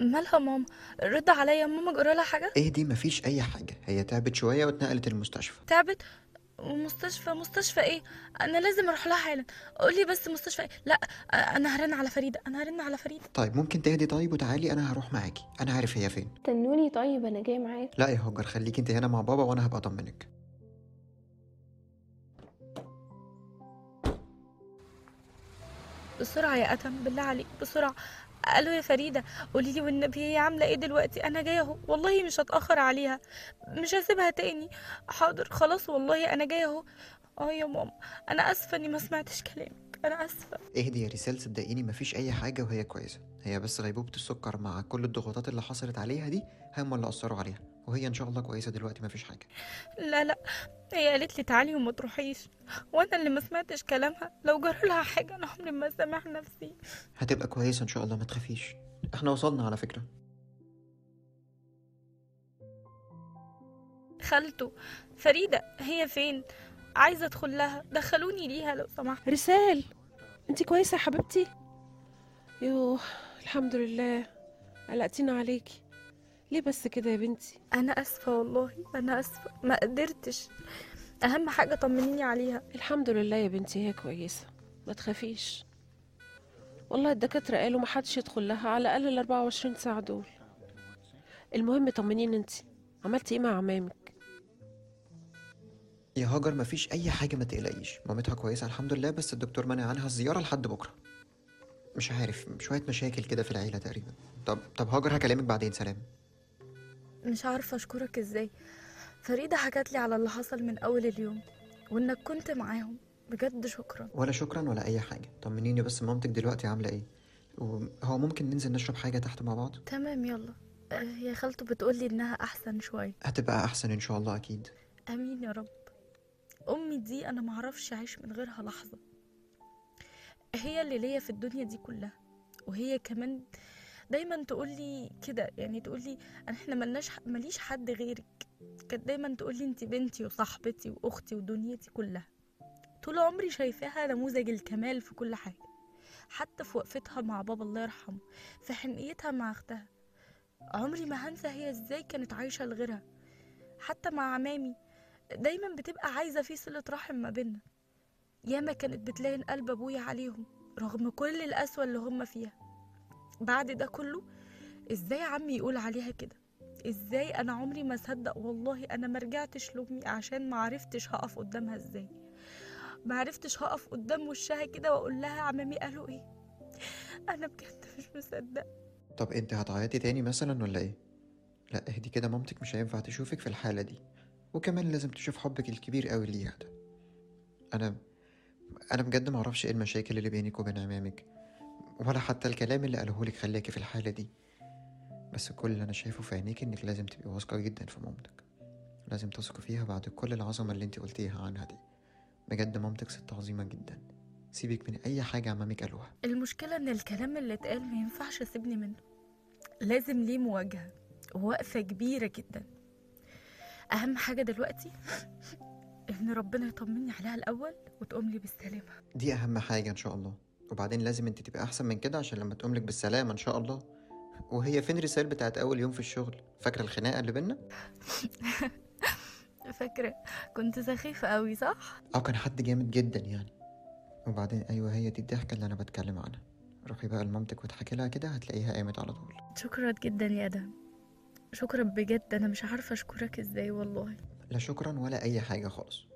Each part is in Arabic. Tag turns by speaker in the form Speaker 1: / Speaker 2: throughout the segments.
Speaker 1: مالها ماما؟ رد عليا ماما جرى لها حاجة؟
Speaker 2: إيه دي مفيش أي حاجة. هي تعبت شوية واتنقلت المستشفى.
Speaker 1: تعبت؟ مستشفى مستشفى إيه؟ أنا لازم أروح لها حالا. قولي بس مستشفى إيه. لا أنا هرن على فريدة. أنا هرن على فريدة.
Speaker 2: طيب ممكن تهدي طيب وتعالي أنا هروح معاكي. أنا عارف هي فين.
Speaker 3: استنوني طيب أنا جاي معاك.
Speaker 2: لا يا هاجر خليكي انت هنا مع بابا وأنا هبقى أطمنك.
Speaker 1: بسرعة يا أتم بالله عليك بسرعة. ألو يا فريدة قولي لي والنبي هي عاملة إيه دلوقتي؟ أنا جاية أهو. والله مش هتأخر عليها. مش هسيبها تاني. حاضر خلاص والله أنا جاية أهو. آه يا ماما. أنا آسفة إني ما سمعتش كلامك. أنا آسفة.
Speaker 2: اهدي يا ريسال صدقيني مفيش أي حاجة وهي كويسة. هي بس غيبوبة السكر مع كل الضغوطات اللي حصلت عليها دي هم اللي أثروا عليها. وهي إن شاء الله كويسة دلوقتي مفيش حاجة.
Speaker 1: لا لا. هي قالت لي تعالي وما تروحيش. وأنا اللي ما سمعتش كلامها. لو جرى لها حاجة أنا عمري ما سامح نفسي.
Speaker 2: هتبقى كويسة إن شاء الله ما تخافيش. إحنا وصلنا على فكرة.
Speaker 1: خالته فريدة هي فين؟ عايزة أدخل لها. دخلوني ليها لو سمحت.
Speaker 4: رسال انت كويسة يا حبيبتي؟ يوه الحمد لله. قلقتينا عليكي ليه بس كده يا بنتي؟
Speaker 1: أنا آسفة والله أنا آسفة. ما قدرتش. أهم حاجة طمنيني عليها.
Speaker 4: الحمد لله يا بنتي هي كويسة. ما تخافيش. والله الدكاترة قالوا ما حدش يدخل لها على الأقل ال 24 ساعة دول. المهم طمنيني انت. عملتي إيه مع عمامك؟
Speaker 2: يا هاجر مفيش أي حاجة ما تقلقيش. مامتها كويسة الحمد لله بس الدكتور منع عنها الزيارة لحد بكرة. مش عارف شوية مشاكل كده في العيلة تقريبا. طب طب هاجر هكلمك بعدين. سلام.
Speaker 1: مش عارفة أشكرك إزاي. فريدة حكت لي على اللي حصل من أول اليوم وإنك كنت معاهم. بجد شكرا.
Speaker 2: ولا شكرا ولا أي حاجة. طمنيني بس مامتك دلوقتي عاملة إيه؟ وهو ممكن ننزل نشرب حاجة تحت مع بعض؟
Speaker 1: تمام يلا. آه، هي خالته بتقولي إنها أحسن شوية.
Speaker 2: هتبقى أحسن إن شاء الله أكيد.
Speaker 1: آمين يا رب. أمي دي أنا معرفش أعيش من غيرها لحظة. هي اللي ليا في الدنيا دي كلها وهي كمان دايما تقولي كده يعني تقولي أنا إحنا ملناش ماليش حد غيرك. كانت دايما تقولي انت بنتي وصاحبتي وأختي ودنيتي كلها. طول عمري شايفاها نموذج الكمال في كل حاجة. حتى في وقفتها مع بابا الله يرحمه في حنيتها مع أختها. عمري ما هنسى هي إزاي كانت عايشة لغيرها. حتى مع عمامي دايما بتبقى عايزة في صلة رحم ما بينا ياما كانت بتلاقي قلب أبويا عليهم رغم كل القسوة اللي هم فيها. بعد ده كله إزاي عمي يقول عليها كده؟ إزاي أنا عمري ما صدق والله أنا ما رجعتش لأمي عشان ما عرفتش هقف قدامها إزاي. ما عرفتش هقف قدام وشها كده وأقول لها عمامي قالوا إيه؟ أنا بجد مش مصدقه
Speaker 2: طب أنت هتعيطي تاني مثلا ولا إيه؟ لا إهدي كده مامتك مش هينفع تشوفك في الحالة دي. وكمان لازم تشوف حبك الكبير قوي ليها ده. أنا أنا بجد معرفش إيه المشاكل اللي بينك وبين عمامك. ولا حتى الكلام اللي قالهولك خلاكي في الحالة دي. بس كل اللي أنا شايفه في عينيك إنك لازم تبقي واثقة جدا في مامتك. لازم تثقي فيها بعد كل العظمة اللي انت قلتيها عنها دي. بجد مامتك ست عظيمة جدا. سيبك من أي حاجة عمامك قالوها.
Speaker 1: المشكلة إن الكلام اللي اتقال ما ينفعش أسيبني منه. لازم ليه مواجهة؟ ووقفة كبيرة جدا. أهم حاجة دلوقتي إن ربنا يطمني عليها الأول وتقوم لي بالسلامة.
Speaker 2: دي أهم حاجة إن شاء الله. وبعدين لازم انت تبقى أحسن من كده عشان لما تقوملك بالسلامة إن شاء الله. وهي فين رسال بتاعت أول يوم في الشغل؟ فاكرة الخناقة اللي بينا؟
Speaker 1: فاكرة. كنت سخيفة قوي صح؟
Speaker 2: آه كان حد جامد جدا يعني. وبعدين أيوه هي دي الضحكة اللي أنا بتكلم عنها. روحي بقى لمامتك وتحكي لها كده هتلاقيها قامت على طول.
Speaker 1: شكرا جدا يا آدم شكرا بجد. أنا مش عارفة أشكرك إزاي والله.
Speaker 2: لا شكرا ولا أي حاجة خالص.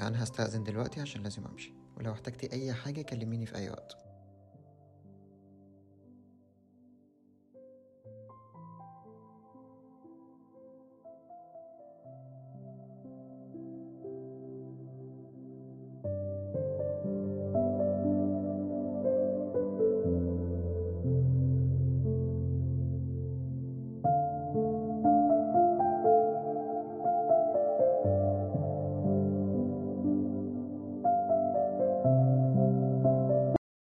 Speaker 2: أنا هستأذن دلوقتي عشان لازم أمشي. ولو احتجتي أي حاجة كلميني في أي وقت.